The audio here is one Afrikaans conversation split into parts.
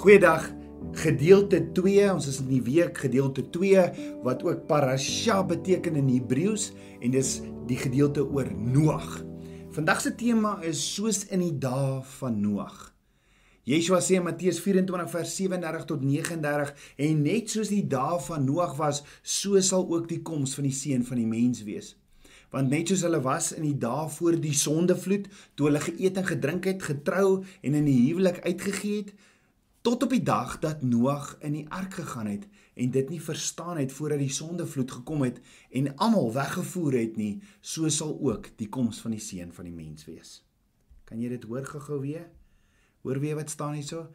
Goeiedag. Gedeelte 2, ons is in die week gedeelte 2 wat ook parasha beteken in Hebreëus en dis die gedeelte oor Noag. Vandag se tema is soos in die dae van Noag. Yeshua sê in Matteus 24 vers 37 tot 39 en net soos die dae van Noag was, so sal ook die koms van die seun van die mens wees. Want net soos hulle was in die dae voor die sondevloed, toe hulle geëet en gedrink het, getrou en in die huwelik uitgegee het, tot op die dag dat Noag in die ark gegaan het en dit nie verstaan het voordat die sondevloed gekom het en almal weggevoer het nie, so sal ook die koms van die seun van die mens wees. Kan jy dit hoor gou-gou weer? Hoor weer wat staan hierso?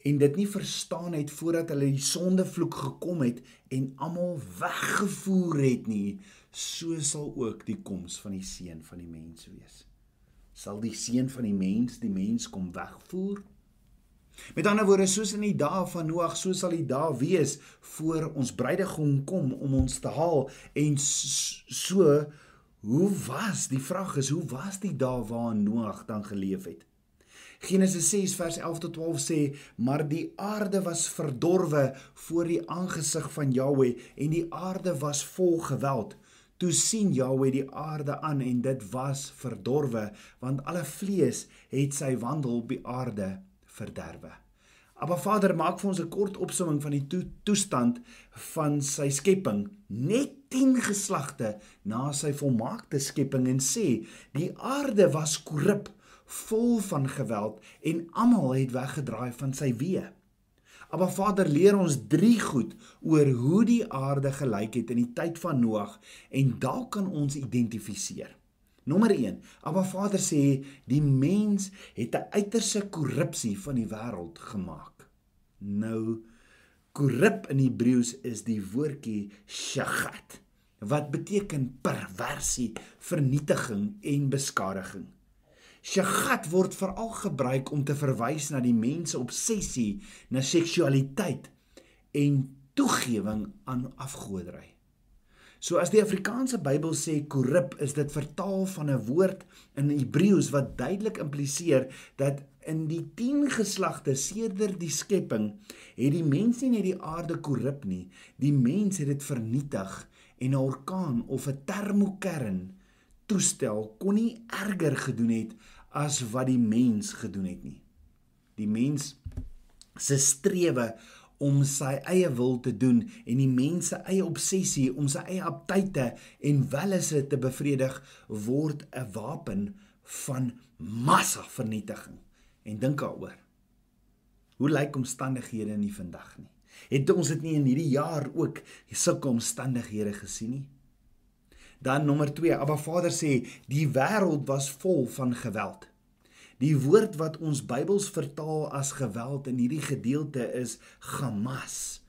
En dit nie verstaan het voordat hulle die sondevloed gekom het en almal weggevoer het nie, so sal ook die koms van die seun van die mens wees. Sal die seun van die mens die mens kom wegvoer? Met ander woorde, soos in die dae van Noag, so sal die dae wees voor ons bruidegom kom om ons te haal en so hoe was die vraag is hoe was die dae waarin Noag dan geleef het? Genesis 6 vers 11 tot 12 sê: "Maar die aarde was verdorwe voor die aangesig van Jahweh en die aarde was vol geweld." Toe sien Jahweh die aarde aan en dit was verdorwe, want alle vlees het sy wandel op die aarde verderwe. Maar Vader maak vir ons 'n kort opsomming van die to toestand van sy skepping net 10 geslagte na sy volmaakte skepping en sê die aarde was korrup, vol van geweld en almal het weggedraai van sy weë. Maar Vader leer ons drie goed oor hoe die aarde gelyk het in die tyd van Noag en dalk kan ons identifiseer. Nommer 1. Abba Vader sê die mens het 'n uiterse korrupsie van die wêreld gemaak. Nou korrup in Hebreëus is die woordjie shagat wat beteken perversie, vernietiging en beskadiging. Shagat word veral gebruik om te verwys na die mens se obsessie na seksualiteit en toegewing aan afgoderry. So as die Afrikaanse Bybel sê korrup, is dit vertaal van 'n woord in Hebreëus wat duidelik impliseer dat in die 10 geslagte sedert die skepping het die mens nie net die aarde korrup nie, die mens het dit vernietig en 'n orkaan of 'n termokern toestel kon nie erger gedoen het as wat die mens gedoen het nie. Die mens se strewe om sy eie wil te doen en die mense eie obsessie om sy eie aptyte en wellesse te bevredig word 'n wapen van massa vernietiging. En dink daaroor. Hoe lyk omstandighede in die vandag nie? Het ons dit nie in hierdie jaar ook sulke omstandighede gesien nie? Dan nommer 2, Abba Vader sê die wêreld was vol van geweld. Die woord wat ons Bybels vertaal as geweld in hierdie gedeelte is Hamas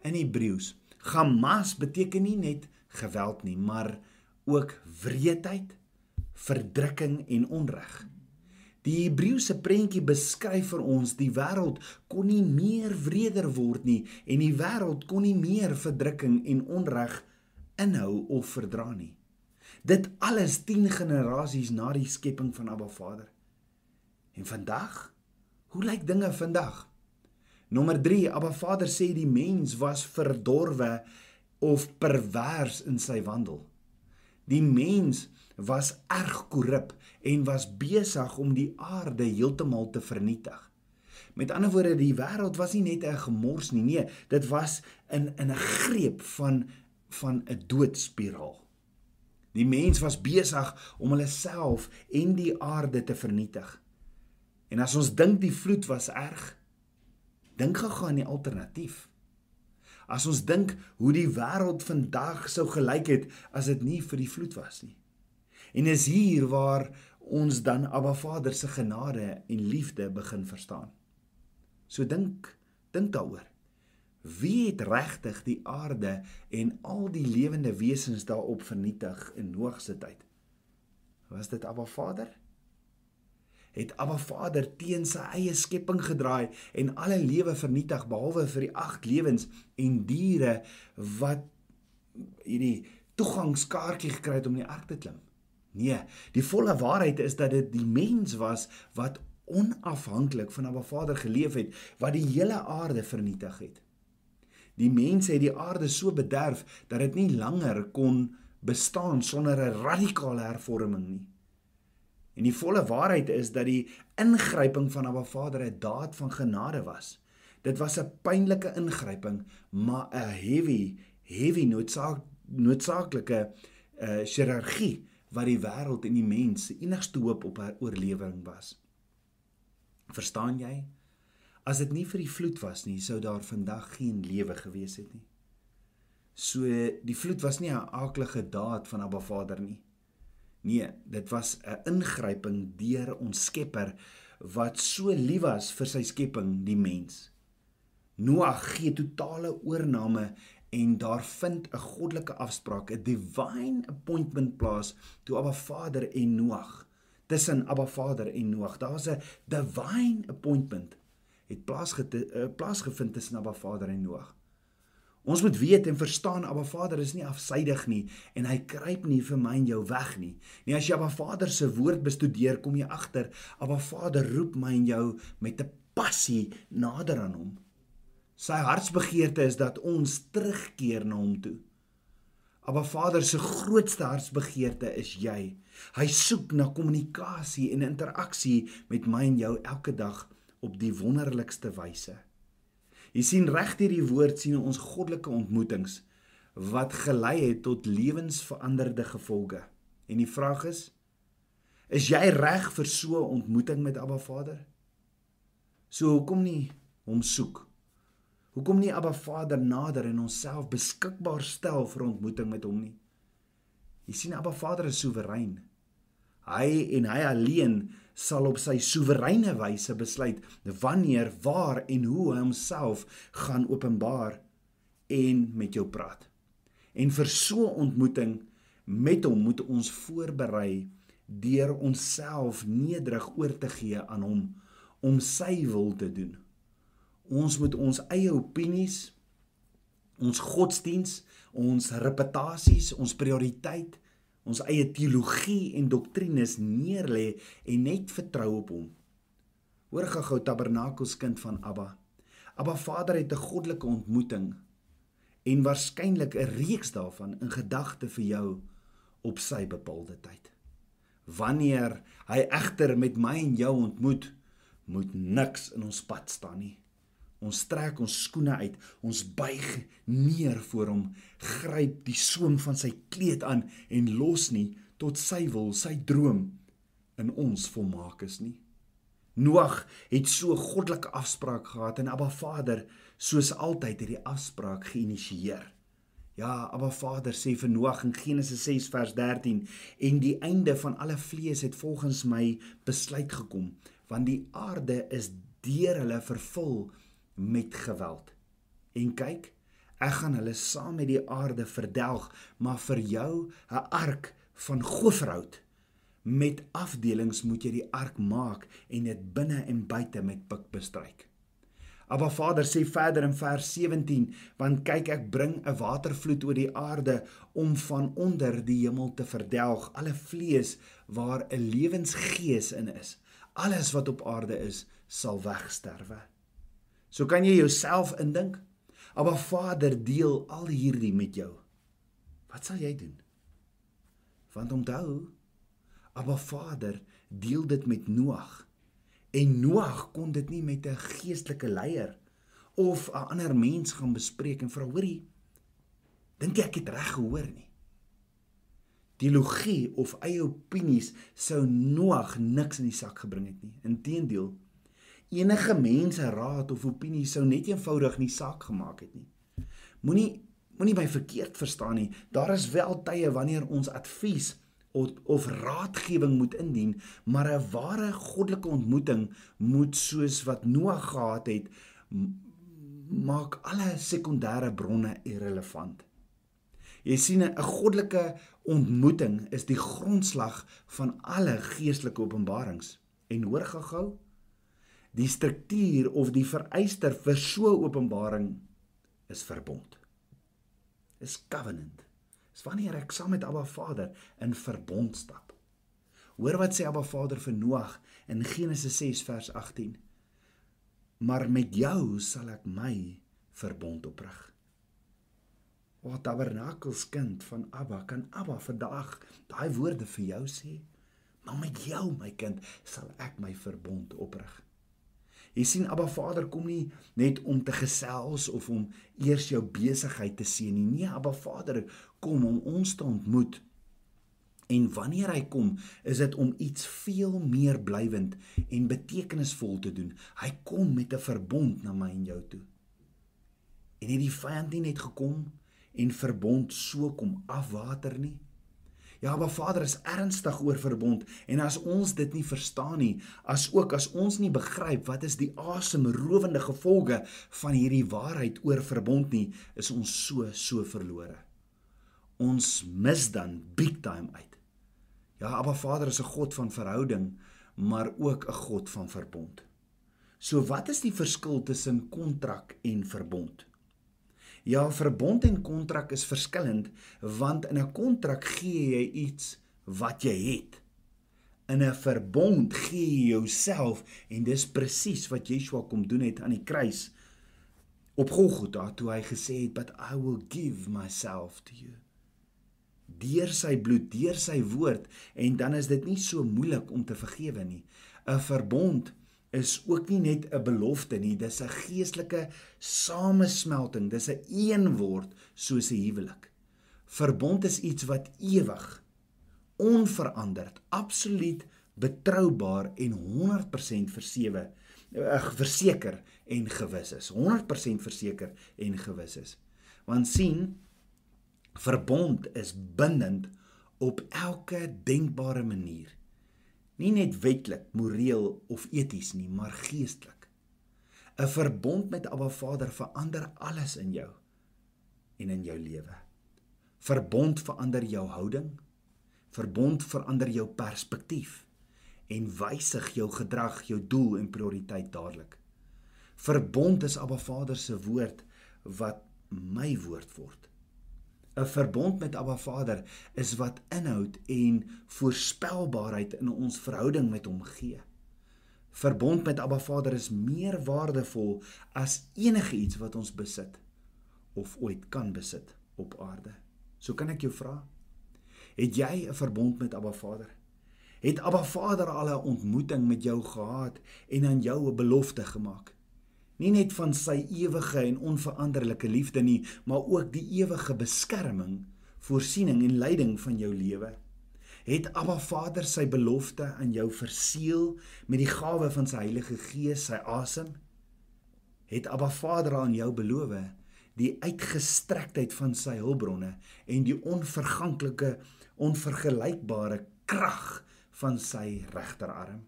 in Hebreëus. Hamas beteken nie net geweld nie, maar ook wreedheid, verdrukking en onreg. Die Hebreëse prentjie beskryf vir ons die wêreld kon nie meer wreder word nie en die wêreld kon nie meer verdrukking en onreg inhou of verdra nie. Dit alles 10 generasies na die skepping van Abba Vader. En vandag? Hoe lyk dinge vandag? Nommer 3, Abba Vader sê die mens was verdorwe of pervers in sy wandel. Die mens was erg korrup en was besig om die aarde heeltemal te vernietig. Met ander woorde, die wêreld was nie net 'n gemors nie, nee, dit was in in 'n greep van van 'n doodspiraal. Die mens was besig om hulle self en die aarde te vernietig. En as ons dink die vloed was erg, dink gou aan die alternatief. As ons dink hoe die wêreld vandag sou gelyk het as dit nie vir die vloed was nie. En is hier waar ons dan Abba Vader se genade en liefde begin verstaan. So dink, dink daaroor. Wie het regtig die aarde en al die lewende wesens daarop vernietig in Noag se tyd? Was dit Abba Vader? Het Abba Vader teen sy eie skepping gedraai en alle lewe vernietig behalwe vir die agt lewens en diere wat hierdie toegangskaartjie gekry het om in die ark te klim. Nee, die volle waarheid is dat dit die mens was wat onafhanklik van Abba Vader geleef het wat die hele aarde vernietig het. Die mense het die aarde so bederf dat dit nie langer kon bestaan sonder 'n radikale hervorming nie. En die volle waarheid is dat die ingryping van Abba Vader 'n daad van genade was. Dit was 'n pynlike ingryping, maar 'n heavy, heavy noodsaak noodsaaklike uh chirurgie wat die wêreld en die mens se enigste hoop op haar oorlewing was. Verstaan jy? As dit nie vir die vloed was nie, sou daar vandag geen lewe gewees het nie. So die vloed was nie 'n aaklige daad van Abba Vader nie. Nee, dit was 'n ingryping deur ons Skepper wat so lief was vir sy skepping, die mens. Noag gee totale oorneem en daar vind 'n goddelike afspraak, 'n divine appointment plaas toe Abba Vader en Noag tussen Abba Vader en Noag. Daar's 'n divine appointment het plaasgevind plaasgevind tussen Abba Vader en Noag. Ons moet weet en verstaan Abba Vader is nie afsydig nie en hy kruip nie vir my en jou weg nie. Nee, as jy Abba Vader se woord bestudeer, kom jy agter Abba Vader roep my en jou met 'n passie nader aan hom. Sy hartsbegeerte is dat ons terugkeer na hom toe. Abba Vader se grootste hartsbegeerte is jy. Hy soek na kommunikasie en interaksie met my en jou elke dag op die wonderlikste wyse. Jy sien reg deur die woord sien ons goddelike ontmoetings wat gelei het tot lewensveranderde gevolge. En die vraag is: is jy reg vir so 'n ontmoeting met Abba Vader? So hoekom nie hom soek? Hoekom nie Abba Vader nader en onsself beskikbaar stel vir ontmoeting met hom nie? Jy sien Abba Vader is soewerein. Hy en hy alleen sal op sy soewereine wyse besluit wanneer, waar en hoe hy homself gaan openbaar en met jou praat. En vir so 'n ontmoeting met hom moet ons voorberei deur onsself nederig oor te gee aan hom om sy wil te doen. Ons moet ons eie opinies, ons godsdiens, ons reputasies, ons prioriteit ons eie teologie en doktrines neerlê en net vertrou op hom. Hoor gou Tabernakels kind van Abba. Abba Vader het 'n goddelike ontmoeting en waarskynlik 'n reeks daarvan in gedagte vir jou op sy bepaalde tyd. Wanneer hy egter met my en jou ontmoet, moet niks in ons pad staan nie. Ons trek ons skoene uit, ons buig neer voor hom, gryp die soem van sy kleed aan en los nie tot sy wil, sy droom in ons volmaak is nie. Noag het so goddelike afspraak gehad en Abba Vader soos altyd het die afspraak geïnisieer. Ja, Abba Vader sê vir Noag in Genesis 6 vers 13 en die einde van alle vlees het volgens my besluit gekom want die aarde is deur hulle vervul met geweld. En kyk, ek gaan hulle saam met die aarde verdelg, maar vir jou 'n ark van goferhout. Met afdelings moet jy die ark maak en dit binne en buite met pik bestryk. Abba Vader sê verder in vers 17, want kyk ek bring 'n watervloed oor die aarde om van onder die hemel te verdelg alle vlees waar 'n lewensgees in is. Alles wat op aarde is, sal wegsterwe. So kan jy jouself indink. Abba Vader deel al hierdie met jou. Wat sal jy doen? Want onthou, Abba Vader deel dit met Noag. En Noag kon dit nie met 'n geestelike leier of 'n ander mens gaan bespreek en vra, hoorie, dink jy ek het reg gehoor nie? Teologie of eie opinies sou Noag niks in die sak gebring het nie. Inteendeel, enige mense raad of opinie sou net eenvoudig nie saak gemaak het nie. Moenie moenie my verkeerd verstaan nie. Daar is wel tye wanneer ons advies of, of raadgewing moet indien, maar 'n ware goddelike ontmoeting moet soos wat Noag gehad het maak alle sekondêre bronne irrelevant. Jy sien 'n goddelike ontmoeting is die grondslag van alle geestelike openbarings. En hoor gou-gou, die struktuur of die vereister vir so openbaring is verbond. Is covenant. Dis wanneer ek saam met Abba Vader in verbond stap. Hoor wat sê Abba Vader vir Noag in Genesis 6 vers 18. Maar met jou sal ek my verbond oprig. O tabernakelskind van Abba, kan Abba vandag daai woorde vir jou sê? Maar met jou, my kind, sal ek my verbond oprig. Jy sien Abba Vader kom nie net om te gesels of om eers jou besigheid te sien nie. Nee, Abba Vader kom om ons te ontmoet. En wanneer hy kom, is dit om iets veel meer blywend en betekenisvol te doen. Hy kom met 'n verbond na my en jou toe. En het die vyand nie net gekom en verbond so kom afwater nie? Ja, maar Vader is ernstig oor verbond en as ons dit nie verstaan nie, as ook as ons nie begryp wat is die asemrowende gevolge van hierdie waarheid oor verbond nie, is ons so so verlore. Ons mis dan big time uit. Ja, maar Vader is 'n God van verhouding, maar ook 'n God van verbond. So wat is die verskil tussen kontrak en verbond? Ja, verbond en kontrak is verskillend want in 'n kontrak gee jy iets wat jy het. In 'n verbond gee jy jouself en dis presies wat Yeshua kom doen het aan die kruis op Golgotha toe hy gesê het, "But I will give myself to you." Deur sy bloed, deur sy woord en dan is dit nie so moeilik om te vergewe nie. 'n Verbond is ook nie net 'n belofte nie, dis 'n geestelike samesmelting, dis 'n een eenword soos 'n huwelik. Verbond is iets wat ewig, onveranderd, absoluut betroubaar en 100% versewe uh, verseker en gewis is. 100% verseker en gewis is. Want sien, verbond is bindend op elke denkbare manier nie net wetlik, moreel of eties nie, maar geestelik. 'n Verbond met Abba Vader verander alles in jou en in jou lewe. Verbond verander jou houding. Verbond verander jou perspektief en wysig jou gedrag, jou doel en prioriteit dadelik. Verbond is Abba Vader se woord wat my woord word. 'n verbond met Abba Vader is wat inhoud en voorspelbaarheid in ons verhouding met hom gee. Verbond met Abba Vader is meer waardevol as enige iets wat ons besit of ooit kan besit op aarde. So kan ek jou vra, het jy 'n verbond met Abba Vader? Het Abba Vader al 'n ontmoeting met jou gehad en aan jou 'n belofte gemaak? Nie net van sy ewige en onveranderlike liefde nie, maar ook die ewige beskerming, voorsiening en leiding van jou lewe. Het Abba Vader sy belofte aan jou verseël met die gawe van sy Heilige Gees, sy asem? Het Abba Vader aan jou beloof die uitgestrektheid van sy hulpbronne en die onverganklike, onvergelykbare krag van sy regterarm?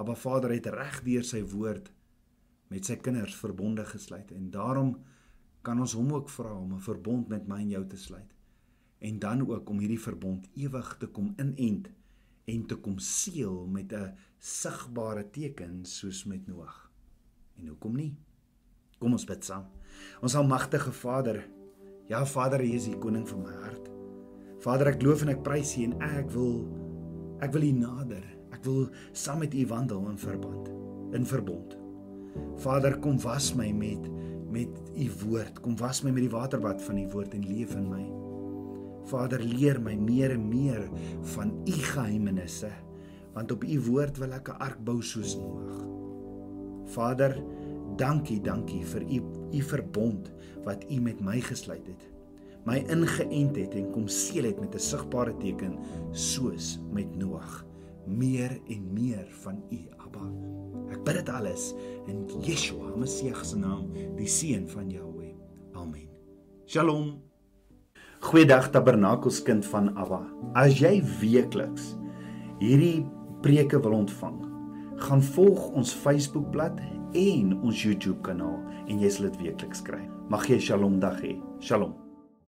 Abba Vader het reg deur sy woord met sy kinders verbonde gesluit en daarom kan ons hom ook vra om 'n verbond met my en jou te sluit en dan ook om hierdie verbond ewig te kom inent en te kom seël met 'n sigbare teken soos met Noag. En hoekom nie? Kom ons bid saam. Ons almagtige Vader, ja Vader, U is die koning van my hart. Vader, ek loof en ek prys U en ek wil ek wil U nader. Ek wil saam met U wandel in verband, in verbond. Vader, kom was my met met u woord. Kom was my met die waterbad van u woord en leef in my. Vader, leer my meer en meer van u geheimenisse, want op u woord wil ek 'n ark bou soos Noag. Vader, dankie, dankie vir u u verbond wat u met my gesluit het. My ingeënt het en kom seël het met 'n sigbare teken soos met Noag. Meer en meer van u, Abba. Ek bid dit alles in Yeshua, Messie se naam, die seun van Jahweh. Amen. Shalom. Goeiedag Tabernakelskind van Abba. As jy weekliks hierdie preke wil ontvang, gaan volg ons Facebookblad en ons YouTube kanaal en jy sal dit weekliks kry. Mag jy Shalom dag hê. Shalom.